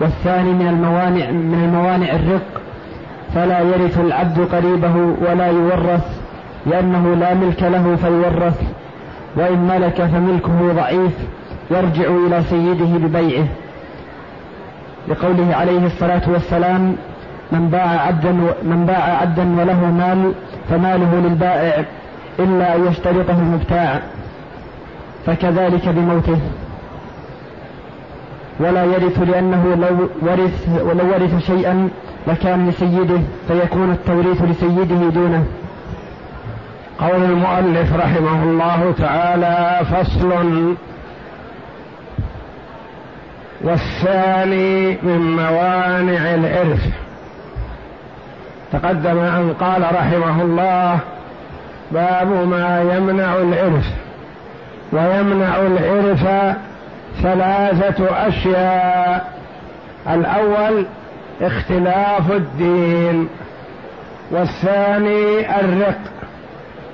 والثاني من الموانع من الموانع الرق فلا يرث العبد قريبه ولا يورث لأنه لا ملك له فيورث وإن ملك فملكه ضعيف يرجع إلى سيده ببيعه. لقوله عليه الصلاة والسلام من باع عبدا من باع عبدا وله مال فماله للبائع إلا أن يشترطه المبتاع فكذلك بموته. ولا يرث لأنه لو ورث ولو ورث شيئا لكان لسيده فيكون التوريث لسيده دونه. قول المؤلف رحمه الله تعالى فصل. والثاني من موانع الإرث. تقدم أن قال رحمه الله باب ما يمنع الإرث. ويمنع الإرث ثلاثة أشياء. الأول اختلاف الدين والثاني الرق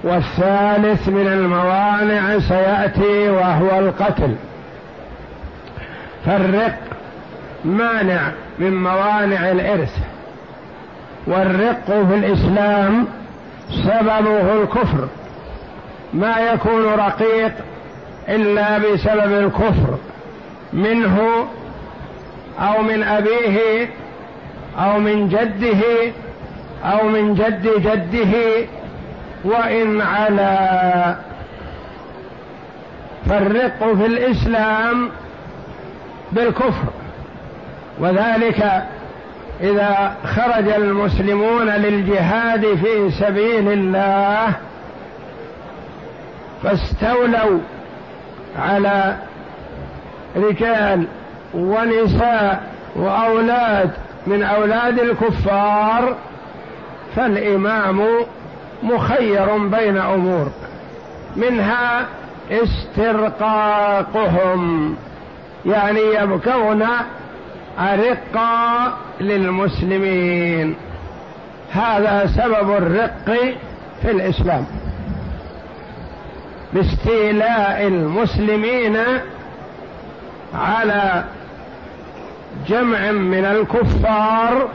والثالث من الموانع سيأتي وهو القتل. فالرق مانع من موانع الإرث والرق في الإسلام سببه الكفر. ما يكون رقيق إلا بسبب الكفر منه أو من أبيه أو من جده أو من جد جده وإن على فالرق في الإسلام بالكفر. وذلك إذا خرج المسلمون للجهاد في سبيل الله فاستولوا على رجال ونساء وأولاد من أولاد الكفار فالإمام مخير بين أمور منها استرقاقهم يعني يبكون أرقا للمسلمين. هذا سبب الرق في الإسلام. باستيلاء المسلمين على جمع من الكفار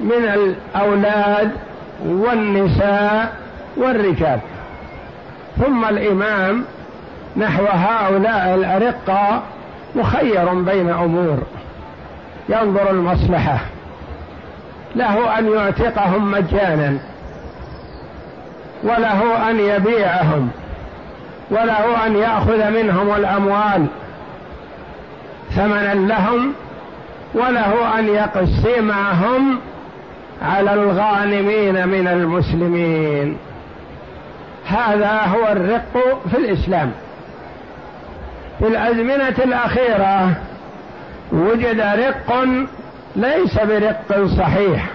من الأولاد والنساء والرجال. ثم الإمام نحو هؤلاء الارقه مخير بين أمور ينظر المصلحة له أن يعتقهم مجانا وله أن يبيعهم. وله أن يأخذ منهم الأموال ثمنا لهم وله أن يقسمهم على الغانمين من المسلمين. هذا هو الرق في الإسلام. في الأزمنة الأخيرة وجد رق ليس برق صحيح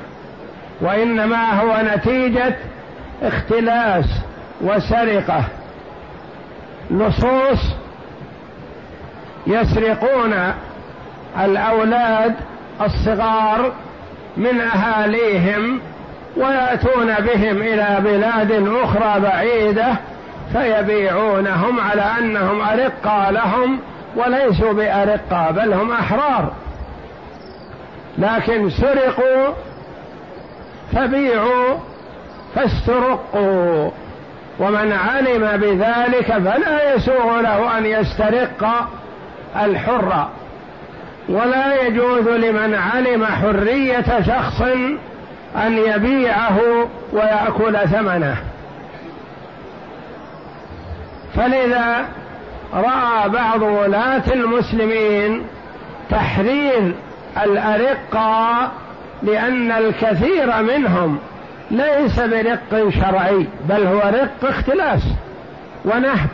وإنما هو نتيجة اختلاس وسرقة. لصوص يسرقون الأولاد الصغار من أهاليهم ويأتون بهم إلى بلاد أخرى بعيدة فيبيعونهم على أنهم أرقى لهم وليسوا بأرقى بل هم أحرار. لكن سرقوا فبيعوا فاسترقوا. ومن علم بذلك فلا يسوغ له أن يسترق الحر. ولا يجوز لمن علم حرية شخص أن يبيعه ويأكل ثمنه. فلذا رأى بعض ولاة المسلمين تحرير الارقه لأن الكثير منهم ليس برق شرعي بل هو رق اختلاس ونهب.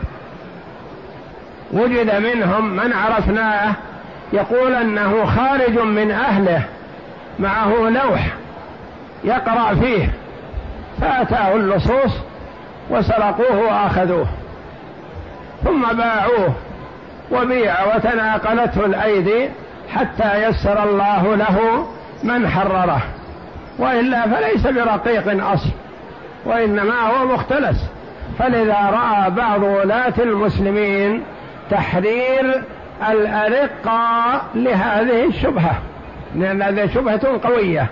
وجد منهم من عرفناه يقول أنه خارج من أهله معه لوح يقرأ فيه فأتاه اللصوص وسرقوه وأخذوه ثم باعوه وبيع وتناقلته الأيدي حتى يسر الله له من حرره. وإلا فليس برقيق أصل وإنما هو مختلس. فلذا رأى بعض ولاة المسلمين تحرير الارقه لهذه الشبهة لأن هذه شبهة قوية.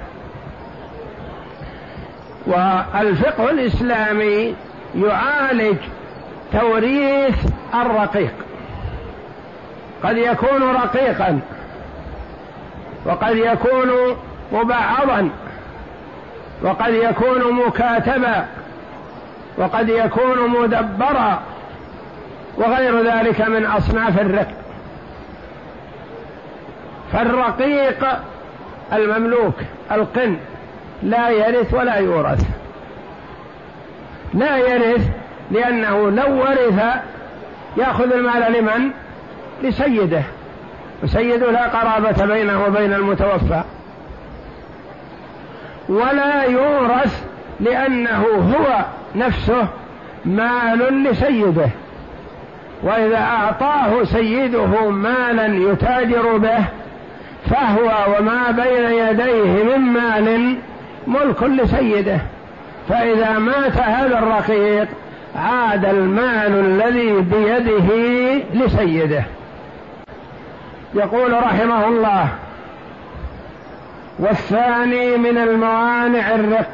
والفقه الإسلامي يعالج توريث الرقيق. قد يكون رقيقا وقد يكون مبعضا وقد يكون مكاتبا وقد يكون مدبرا وغير ذلك من أصناف الرق فالرقيق المملوك القن لا يرث ولا يورث. لا يرث لأنه لو ورث يأخذ المال لمن؟ لسيده. وسيده لا قرابة بينه وبين المتوفى. ولا يورث لأنه هو نفسه مال لسيده. وإذا أعطاه سيده مالا يتاجر به فهو وما بين يديه من مال ملك لسيده. فإذا مات هذا الرقيق عاد المال الذي بيده لسيده. يقول رحمه الله والثاني من الموانع الرق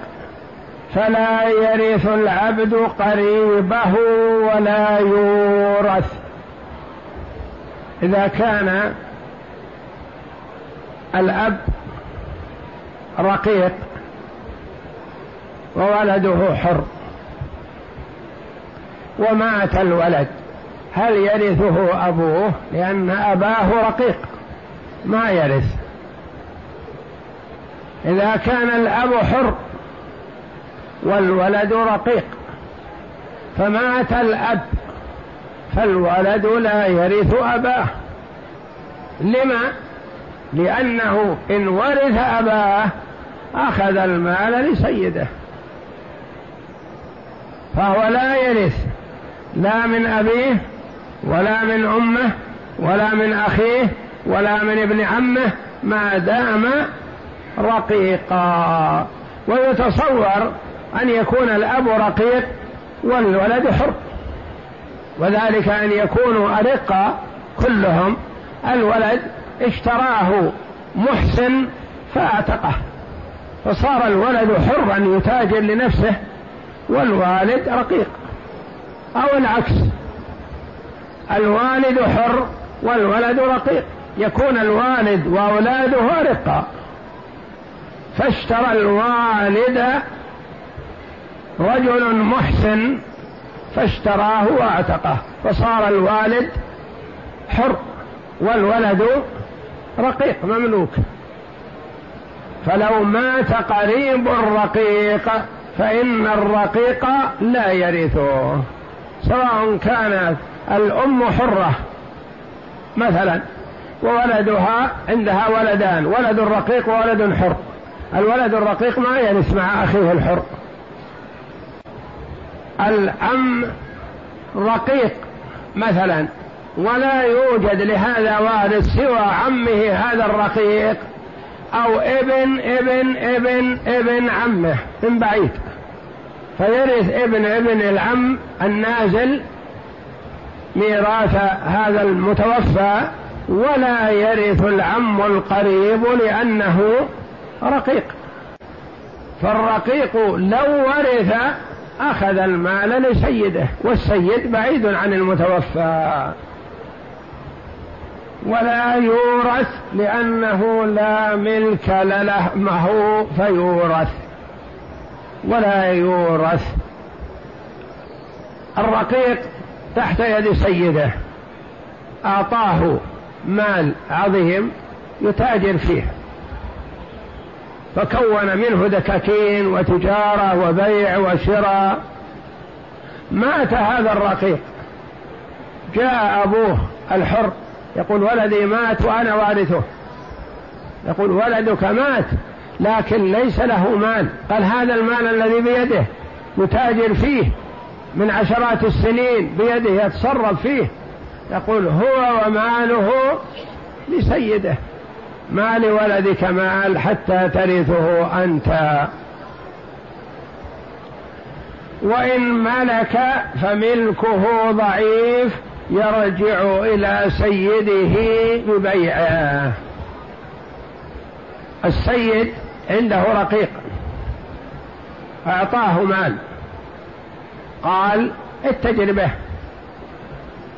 فلا يرث العبد قريبه ولا يورث. إذا كان الأب رقيق وولده حر ومات الولد هل يرثه أبوه؟ لأن أباه رقيق ما يرث. إذا كان الأب حر والولد رقيق فمات الأب فالولد لا يرث أباه. لما؟ لأنه إن ورث أباه أخذ المال لسيده. فهو لا يرث لا من أبيه ولا من أمه ولا من أخيه ولا من ابن عمه ما دام رقيقا. ويتصور أن يكون الأب رقيق والولد حر. وذلك أن يكونوا أرقا كلهم. الولد اشتراه محسن فأعتقه. فصار الولد حرا يتاجر لنفسه والوالد رقيق. أو العكس. الوالد حر والولد رقيق. يكون الوالد وأولاده رقا فاشترى الوالد رجل محسن فاشتراه واعتقه فصار الوالد حر والولد رقيق مملوك. فلو مات قريب الرقيق فإن الرقيق لا يرثه. سواء كانت الأم حرة مثلا وولدها عندها ولدان ولد رقيق وولد حر. الولد الرقيق ما يرث مع أخيه الحر. العم رقيق مثلا ولا يوجد لهذا وارث سوى عمه هذا الرقيق أو ابن ابن ابن ابن عمه من بعيد. فيرث ابن ابن العم النازل ميراث هذا المتوفى ولا يرث العم القريب لأنه رقيق. فالرقيق لو ورث أخذ المال لسيده والسيد بعيد عن المتوفى. ولا يورث لأنه لا ملك له فيورث. ولا يورث. الرقيق تحت يد سيده. أعطاه مال عظيم يتاجر فيه. فكون منه دكاكين وتجارة وبيع وشراء. مات هذا الرقيق. جاء أبوه الحر يقول ولدي مات وأنا وارثه. يقول ولدك مات لكن ليس له مال. قال هذا المال الذي بيده يتاجر فيه من عشرات السنين بيده يتصرف فيه. يقول هو وماله لسيده. ما لولدك مال حتى ترثه أنت. وإن ملك فملكه ضعيف يرجع إلى سيده ببيعه. السيد عنده رقيق أعطاه مال قال اتجر به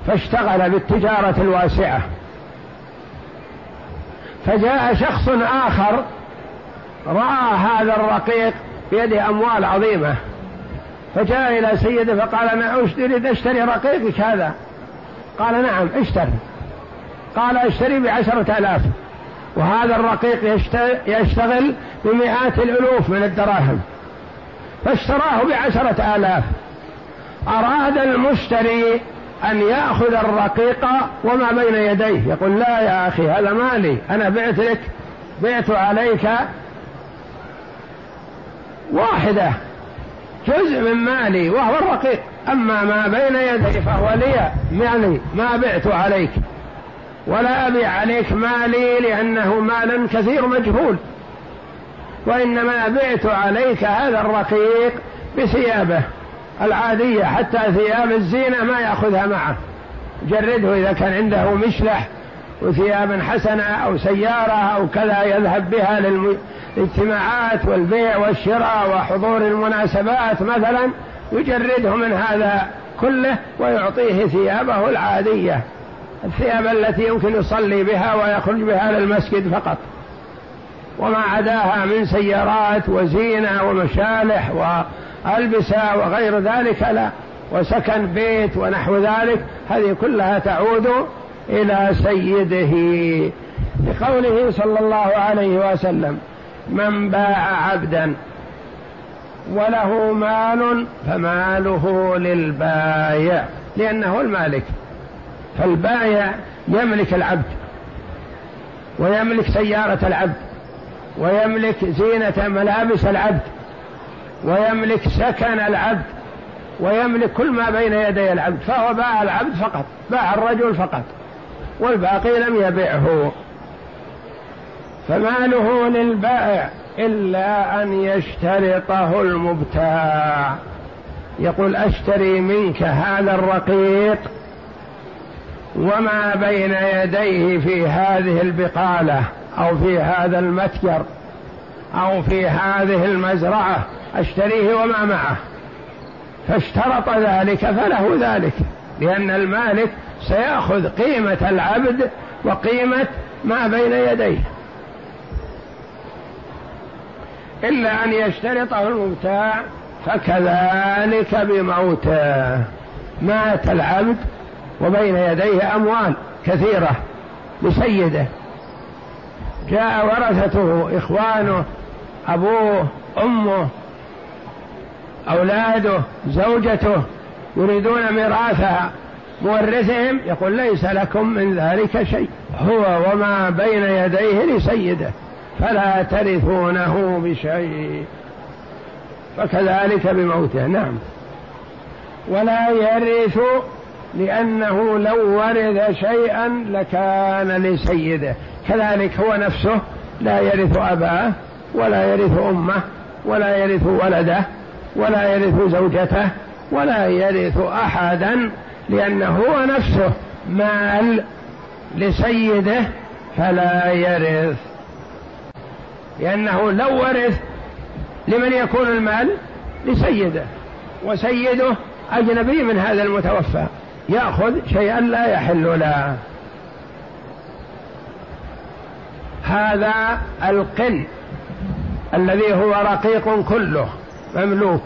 فاشتغل بالتجارة الواسعة. فجاء شخص آخر رأى هذا الرقيق بيده أموال عظيمة. فجاء إلى سيده فقال أنا أشتري أشتري رقيقك هذا؟ قال نعم اشتري. قال اشتري بعشرة آلاف. وهذا الرقيق يشتغل بمئات الألوف من الدراهم. فاشتراه بعشرة آلاف. أراد المشتري أن يأخذ الرقيق وما بين يديه. يقول لا يا أخي هذا مالي. أنا بعت لك بعت عليك واحدة جزء من مالي وهو الرقيق. أما ما بين يدي فهو لي مالي ما بعت عليك. ولا أبيع عليك مالي لأنه مالا كثير مجهول. وإنما بعت عليك هذا الرقيق بثيابه. العادية حتى ثياب الزينة ما يأخذها معه. جرده إذا كان عنده مشلح وثياب حسنة أو سيارة أو كذا يذهب بها للاجتماعات والبيع والشراء وحضور المناسبات مثلا يجرده من هذا كله ويعطيه ثيابه العادية. الثياب التي يمكن يصلي بها ويخرج بها للمسجد فقط. وما عداها من سيارات وزينة ومشالح ألبسة وغير ذلك لا. وسكن بيت ونحو ذلك هذه كلها تعود إلى سيده. لقوله صلى الله عليه وسلم من باع عبدا وله مال فماله للبايع. لأنه المالك فالبايع يملك العبد ويملك سيارة العبد ويملك زينة ملابس العبد ويملك سكن العبد ويملك كل ما بين يدي العبد فهو باع العبد فقط باع الرجل فقط والباقي لم يبعه. فماله للبائع إلا أن يشترطه المبتاع. يقول أشتري منك هذا الرقيق وما بين يديه في هذه البقالة أو في هذا المتجر أو في هذه المزرعة. أشتريه وما معه. فاشترط ذلك فله ذلك. لأن المالك سيأخذ قيمة العبد وقيمة ما بين يديه. إلا أن يشترطه المبتاع فكذلك بموته مات العبد وبين يديه أموال كثيرة لسيده. جاء ورثته إخوانه أبوه أمه أولاده زوجته يريدون ميراثها مورثهم يقول ليس لكم من ذلك شيء هو وما بين يديه لسيده فلا ترثونه بشيء. فكذلك بموته نعم. ولا يرث لأنه لو ورث شيئا لكان لسيده. كذلك هو نفسه لا يرث أباه ولا يرث أمه ولا يرث ولده. ولا يرث زوجته ولا يرث أحدا لأنه هو نفسه مال لسيده فلا يرث. لأنه لو ورث لمن يكون المال؟ لسيده. وسيده أجنبي من هذا المتوفى. يأخذ شيئا لا يحل له. هذا القن الذي هو رقيق كله. مملوك.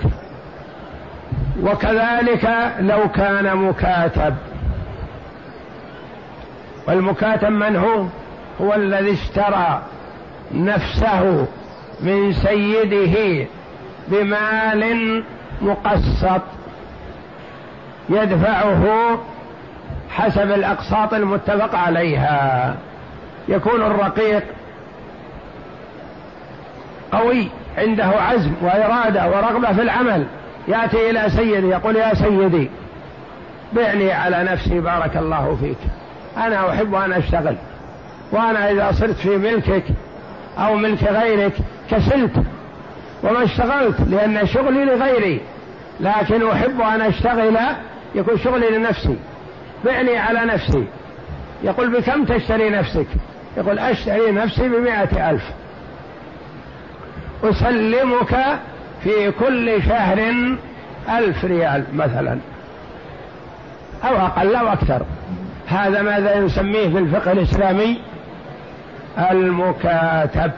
وكذلك لو كان مكاتب. والمكاتب من هو؟ هو الذي اشترى نفسه من سيده بمال مقسط يدفعه حسب الأقساط المتفق عليها. يكون الرقيق قوي. عنده عزم وإرادة ورغبة في العمل. يأتي إلى سيدي يقول يا سيدي بعني على نفسي بارك الله فيك. أنا أحب أن أشتغل وأنا إذا صرت في ملكك أو ملك غيرك كسلت وما اشتغلت لأن شغلي لغيري. لكن أحب أن أشتغل يكون شغلي لنفسي. بعني على نفسي. يقول بكم تشتري نفسك؟ يقول أشتري نفسي بمائة ألف. أسلمك في كل شهر ألف ريال مثلا أو أقل أو أكثر. هذا ماذا نسميه في الفقه الإسلامي؟ المكاتب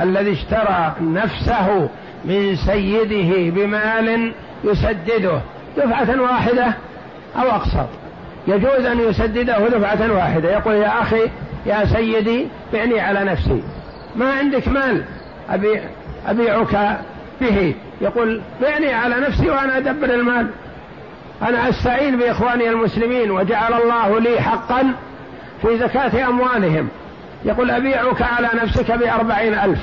الذي اشترى نفسه من سيده بمال يسدده دفعة واحدة أو أقصر يجوز أن يسدده دفعة واحدة. يقول يا أخي يا سيدي بعني على نفسي. ما عندك مال أبي أبيعك به. يقول بعني على نفسي وأنا أدبر المال. أنا أستعين بإخواني المسلمين وجعل الله لي حقا في زكاة أموالهم. يقول أبيعك على نفسك بأربعين ألف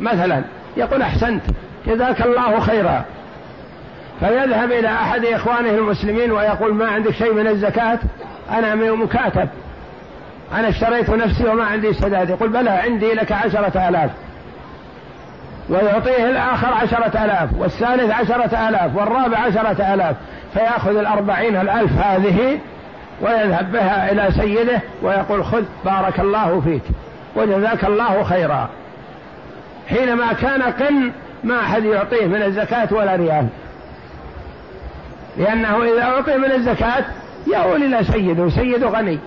مثلا. يقول أحسنت. جزاك الله خيرا. فيذهب إلى أحد إخوانه المسلمين ويقول ما عندك شيء من الزكاة؟ أنا مكاتب. أنا اشتريت نفسي وما عندي سداد يقول بلى عندي لك عشرة آلاف. ويعطيه الآخر عشرة آلاف والثالث عشرة آلاف والرابع عشرة آلاف فيأخذ الأربعين الألف هذه ويذهب بها إلى سيده ويقول خذ بارك الله فيك وجزاك الله خيرا. حينما كان قن ما أحد يعطيه من الزكاة ولا ريال. لأنه إذا أعطي من الزكاة يقول إلى سيده سيده غني.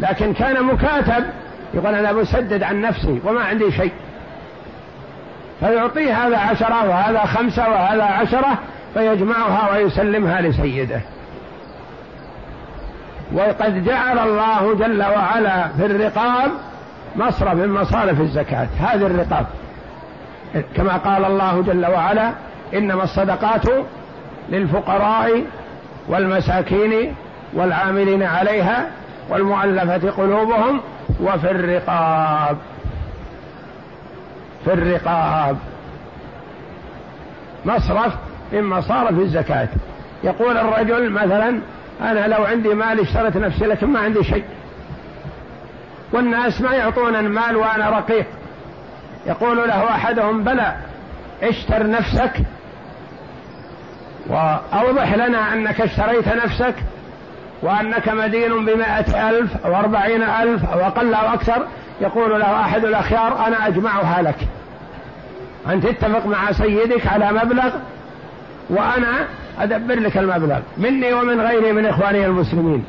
لكن كان مكاتب يقول أنا بسدد عن نفسي وما عندي شيء. فيعطيه هذا عشرة وهذا خمسة وهذا عشرة فيجمعها ويسلمها لسيده. وقد جعل الله جل وعلا في الرقاب مصرف من مصارف الزكاة هذه الرقاب. كما قال الله جل وعلا إنما الصدقات للفقراء والمساكين والعاملين عليها والمؤلفة قلوبهم وفي الرقاب. في الرقاب. مصرف من مصارف الزكاة. يقول الرجل مثلا أنا لو عندي مال اشتريت نفسي لكن ما عندي شيء. والناس ما يعطون المال وأنا رقيق. يقول له أحدهم بلى اشتر نفسك وأوضح لنا أنك اشتريت نفسك وأنك مدين بمائة ألف أو أربعين ألف أو أقل أو أكثر. يقول له أحد الأخيار أنا أجمعها لك. أن تتفق مع سيدك على مبلغ وأنا أدبر لك المبلغ مني ومن غيري من إخواني المسلمين.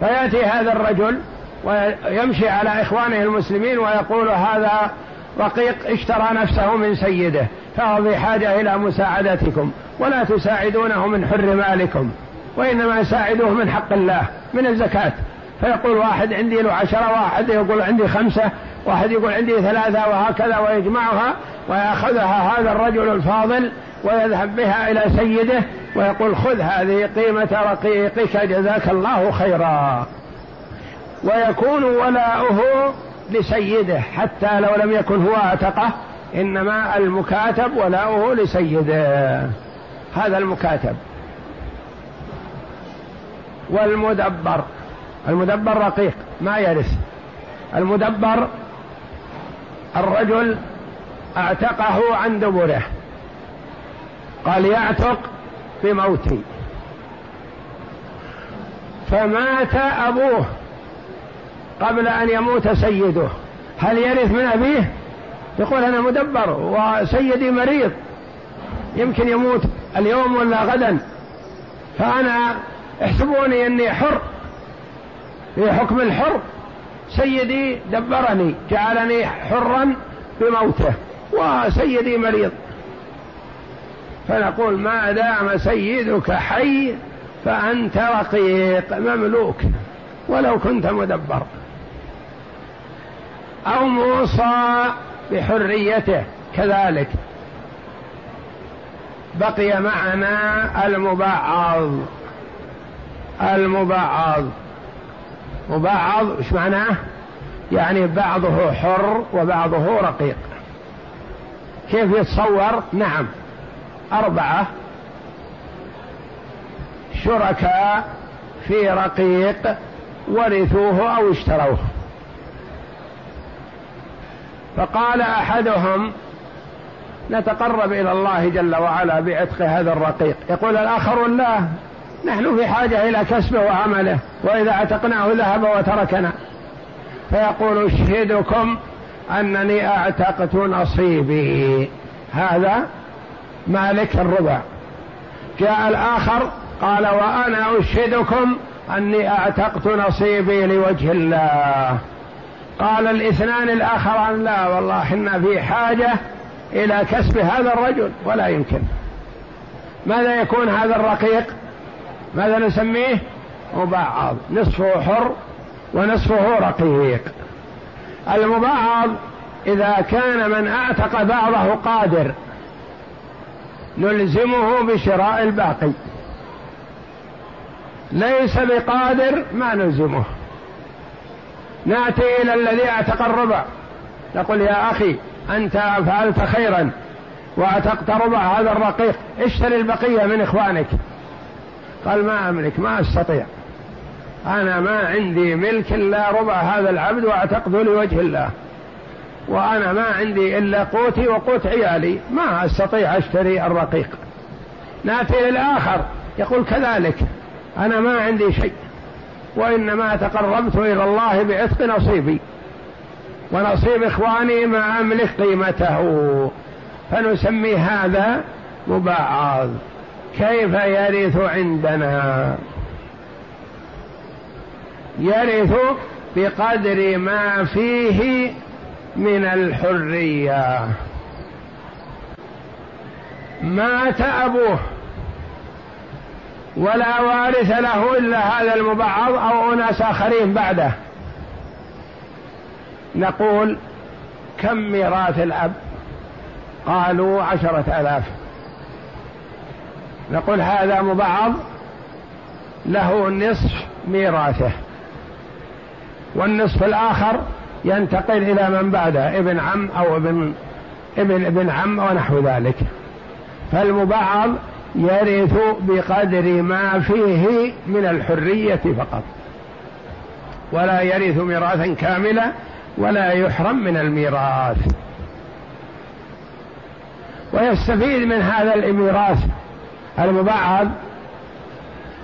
فيأتي هذا الرجل ويمشي على إخوانه المسلمين ويقول هذا رقيق اشترى نفسه من سيده فهو في حاجة إلى مساعدتكم ولا تساعدونه من حر مالكم وإنما ساعدوه من حق الله من الزكاة. فيقول واحد عندي له عشرة واحد يقول عندي خمسة واحد يقول عندي ثلاثة وهكذا ويجمعها ويأخذها هذا الرجل الفاضل ويذهب بها إلى سيده ويقول خذ هذه قيمة رقيقك جزاك الله خيرا. ويكون ولاؤه لسيده حتى لو لم يكن هو أعتقه إنما المكاتب ولاؤه لسيده. هذا المكاتب. والمدبر. المدبر رقيق ما يرث. المدبر الرجل اعتقه عن دبره. قال يعتق بموتي فمات أبوه قبل أن يموت سيده. هل يرث من أبيه؟ يقول أنا مدبر وسيدي مريض. يمكن يموت اليوم ولا غدا. فأنا احسبوني إني حر. في حكم الحر. سيدي دبرني جعلني حرا بموته وسيدي مريض. فنقول ما دام سيدك حي فأنت رقيق مملوك ولو كنت مدبر. أو موصى بحريته كذلك. بقي معنا المبعض المبعض. مبعض إيش معناه؟ يعني بعضه حر وبعضه رقيق. كيف يتصور؟ نعم. أربعة شركاء في رقيق ورثوه أو اشتروه. فقال أحدهم نتقرب إلى الله جل وعلا بعتق هذا الرقيق. يقول الآخر لا نحن في حاجة إلى كسبه وعمله وإذا عتقناه ذهب وتركنا. فيقول أشهدكم أنني أعتقت نصيبي. هذا مالك الربع. جاء الآخر قال وأنا أشهدكم أني أعتقت نصيبي لوجه الله. قال الاثنان الآخران لا والله إحنا في حاجة إلى كسب هذا الرجل ولا يمكن. ماذا يكون هذا الرقيق؟ ماذا نسميه؟ مبعض نصفه حر ونصفه رقيق. المبعض إذا كان من أعتق بعضه قادر نلزمه بشراء الباقي. ليس بقادر ما نلزمه. نأتي إلى الذي أعتق الربع. نقول يا أخي أنت فعلت خيرا وأعتقت ربع هذا الرقيق. اشتري البقية من إخوانك. قال ما أملك ما أستطيع. أنا ما عندي ملك إلا ربع هذا العبد واعتقده لوجه الله. وأنا ما عندي إلا قوتي وقوت عيالي. ما أستطيع أشتري الرقيق. نأتي للاخر يقول كذلك. أنا ما عندي شيء. وإنما تقربت إلى الله بعتق نصيبي. ونصيب إخواني ما أملك قيمته. فنسمي هذا مباعض كيف يرث عندنا؟ يرث بقدر ما فيه من الحرية. مات أبوه ولا وارث له إلا هذا المبعض أو أناس آخرين بعده. نقول كم ميراث الأب؟ قالوا عشرة آلاف. نقول هذا مبعض له نصف ميراثه والنصف الآخر ينتقل إلى من بعده ابن عم أو ابن ابن ابن عم ونحو ذلك. فالمبعض يرث بقدر ما فيه من الحرية فقط. ولا يرث ميراثا كاملا ولا يحرم من الميراث. ويستفيد من هذا الميراث المبعض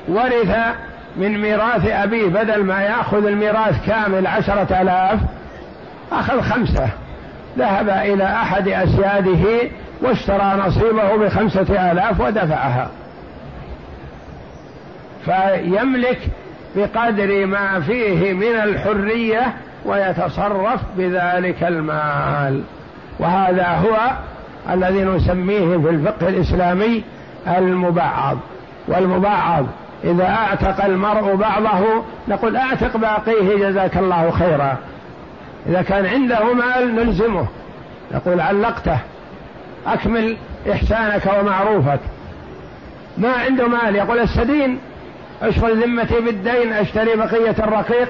ورث من ميراث أبيه بدل ما يأخذ الميراث كامل عشرة آلاف أخذ خمسة. ذهب إلى أحد أسياده واشترى نصيبه بخمسة آلاف ودفعها. فيملك بقدر ما فيه من الحرية ويتصرف بذلك المال. وهذا هو الذي نسميه في الفقه الإسلامي المبعض. والمبعض إذا أعتق المرء بعضه نقول أعتق باقيه جزاك الله خيرا. إذا كان عنده مال نلزمه. نقول علقته. أكمل إحسانك ومعروفك. ما عنده مال يقول استدين أشغل ذمتي بالدين أشتري بقية الرقيق.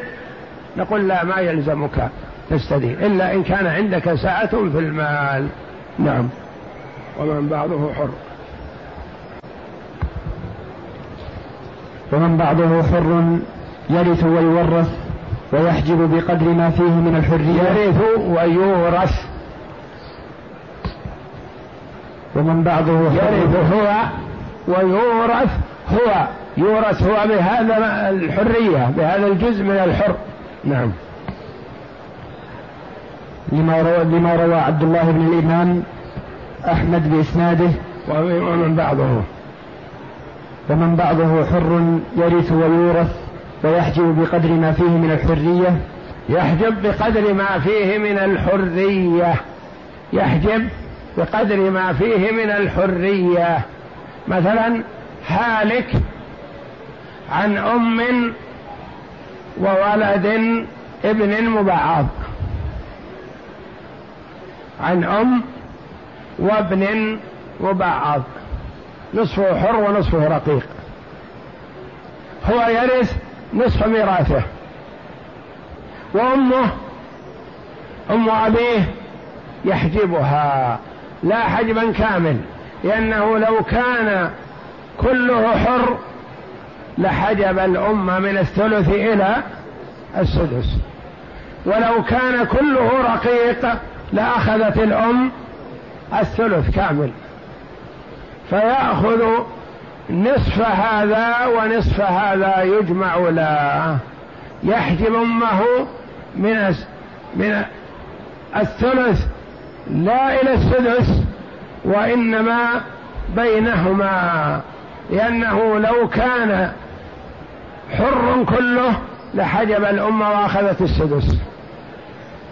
نقول لا ما يلزمك تستدين إلا إن كان عندك سعة في المال. نعم. ومن بعضه حر. ومن بعضه حر يرث ويورث ويحجب بقدر ما فيه من الحرية. يرث ويورث. ومن بعضه يرث هو ويورث هو. يورث هو بهذا الحرية بهذا الجزء من الحر. نعم. لما روى, لما روى عبد الله بن الإمام أحمد بإسناده. ومن بعضه ومن بعضه حر يرث ويورث ويحجب بقدر ما فيه من الحرية. يحجب بقدر ما فيه من الحرية. يحجب بقدر ما فيه من الحرية. مثلا هالك عن أم وولد ابن مبعض. عن أم وابن مبعض. نصفه حر ونصفه رقيق. هو يرث نصف ميراثه. وأمه أم أبيه يحجبها. لا حجبا كامل لأنه لو كان كله حر لحجب الأم من الثلث إلى السدس. ولو كان كله رقيق لأخذت الأم الثلث كامل. فيأخذ نصف هذا ونصف هذا يجمع لا. يحجب أمه من من الثلث لا إلى السدس وإنما بينهما لأنه لو كان حر كله لحجب الأم وأخذت السدس.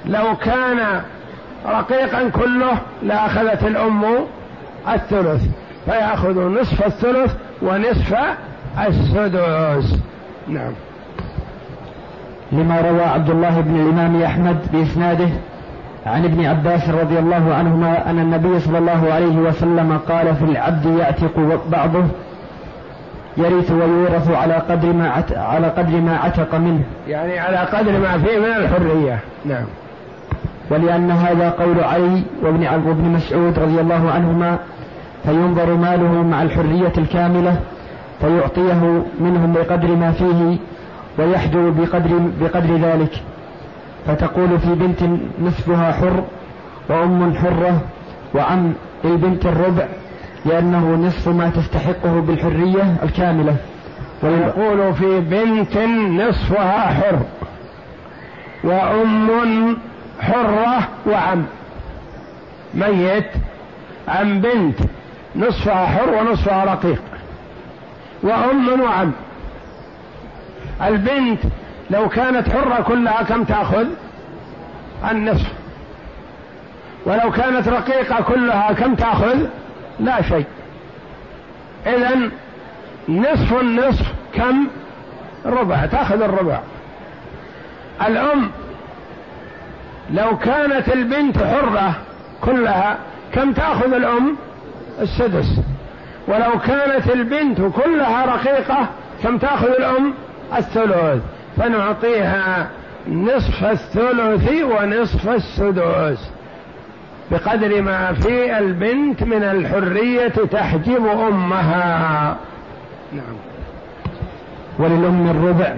لو كان رقيقا كله لأخذت الأم الثلث. فيأخذ نصف الثلث ونصف السدس. نعم. لما روى عبد الله بن الإمام أحمد بإسناده عن ابن عباس رضي الله عنهما أن النبي صلى الله عليه وسلم قال في العبد يعتق بعضه يرث ويورث على قدر ما على قدر ما عتق منه. يعني على قدر ما فيه من الحرية. نعم. ولأن هذا قول علي وابن وابن مسعود رضي الله عنهما فينظر ماله مع الحرية الكاملة فيعطيه منهم بقدر ما فيه ويحجر بقدر بقدر ذلك. فتقول في بنت نصفها حر وأم حرة وعم للبنت الربع لأنه نصف ما تستحقه بالحرية الكاملة. ويقول في بنت نصفها حر وأم حرة وعم. ميت. عن بنت. نصفها حر ونصفها رقيق. وأم وعم البنت لو كانت حرة كلها كم تأخذ؟ النصف. ولو كانت رقيقة كلها كم تأخذ؟ لا شيء. إذا نصف النصف كم؟ ربع. تأخذ الربع. الأم لو كانت البنت حرة كلها كم تأخذ الأم؟ السدس. ولو كانت البنت كلها رقيقة كم تأخذ الأم؟ الثلث. فنعطيها نصف الثلث ونصف السدس. بقدر ما في البنت من الحرية تحجب أمها. نعم. وللأم الربع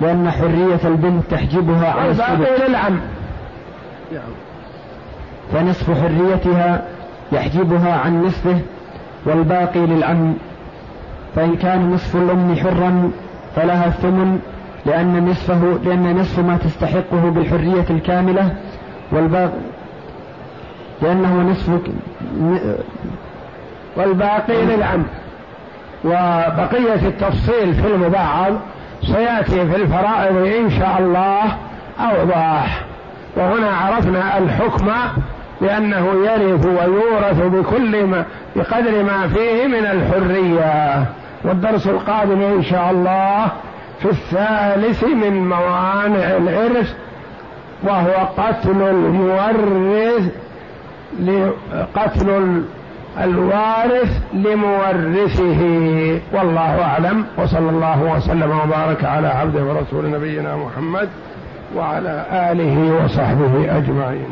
لأن حرية البنت تحجبها عن السدس. للعم. نعم فنصف حريتها يحجبها عن نصفه والباقي للعم. فإن كان نصف الأم حرا فلها الثمن لأن نصفه لأن نصف ما تستحقه بالحرية الكاملة والباقي لأنه نصف والباقي للعم. وبقية التفصيل في المبعض سيأتي في الفرائض إن شاء الله أوضح وهنا عرفنا الحكم لأنه يرث ويورث بكل ما بقدر ما فيه من الحرية. والدرس القادم إن شاء الله في الثالث من موانع الإرث وهو قتل المورث قتل الوارث لمورثه. والله أعلم. وصلى الله وسلم وبارك على عبده ورسول نبينا محمد وعلى آله وصحبه أجمعين.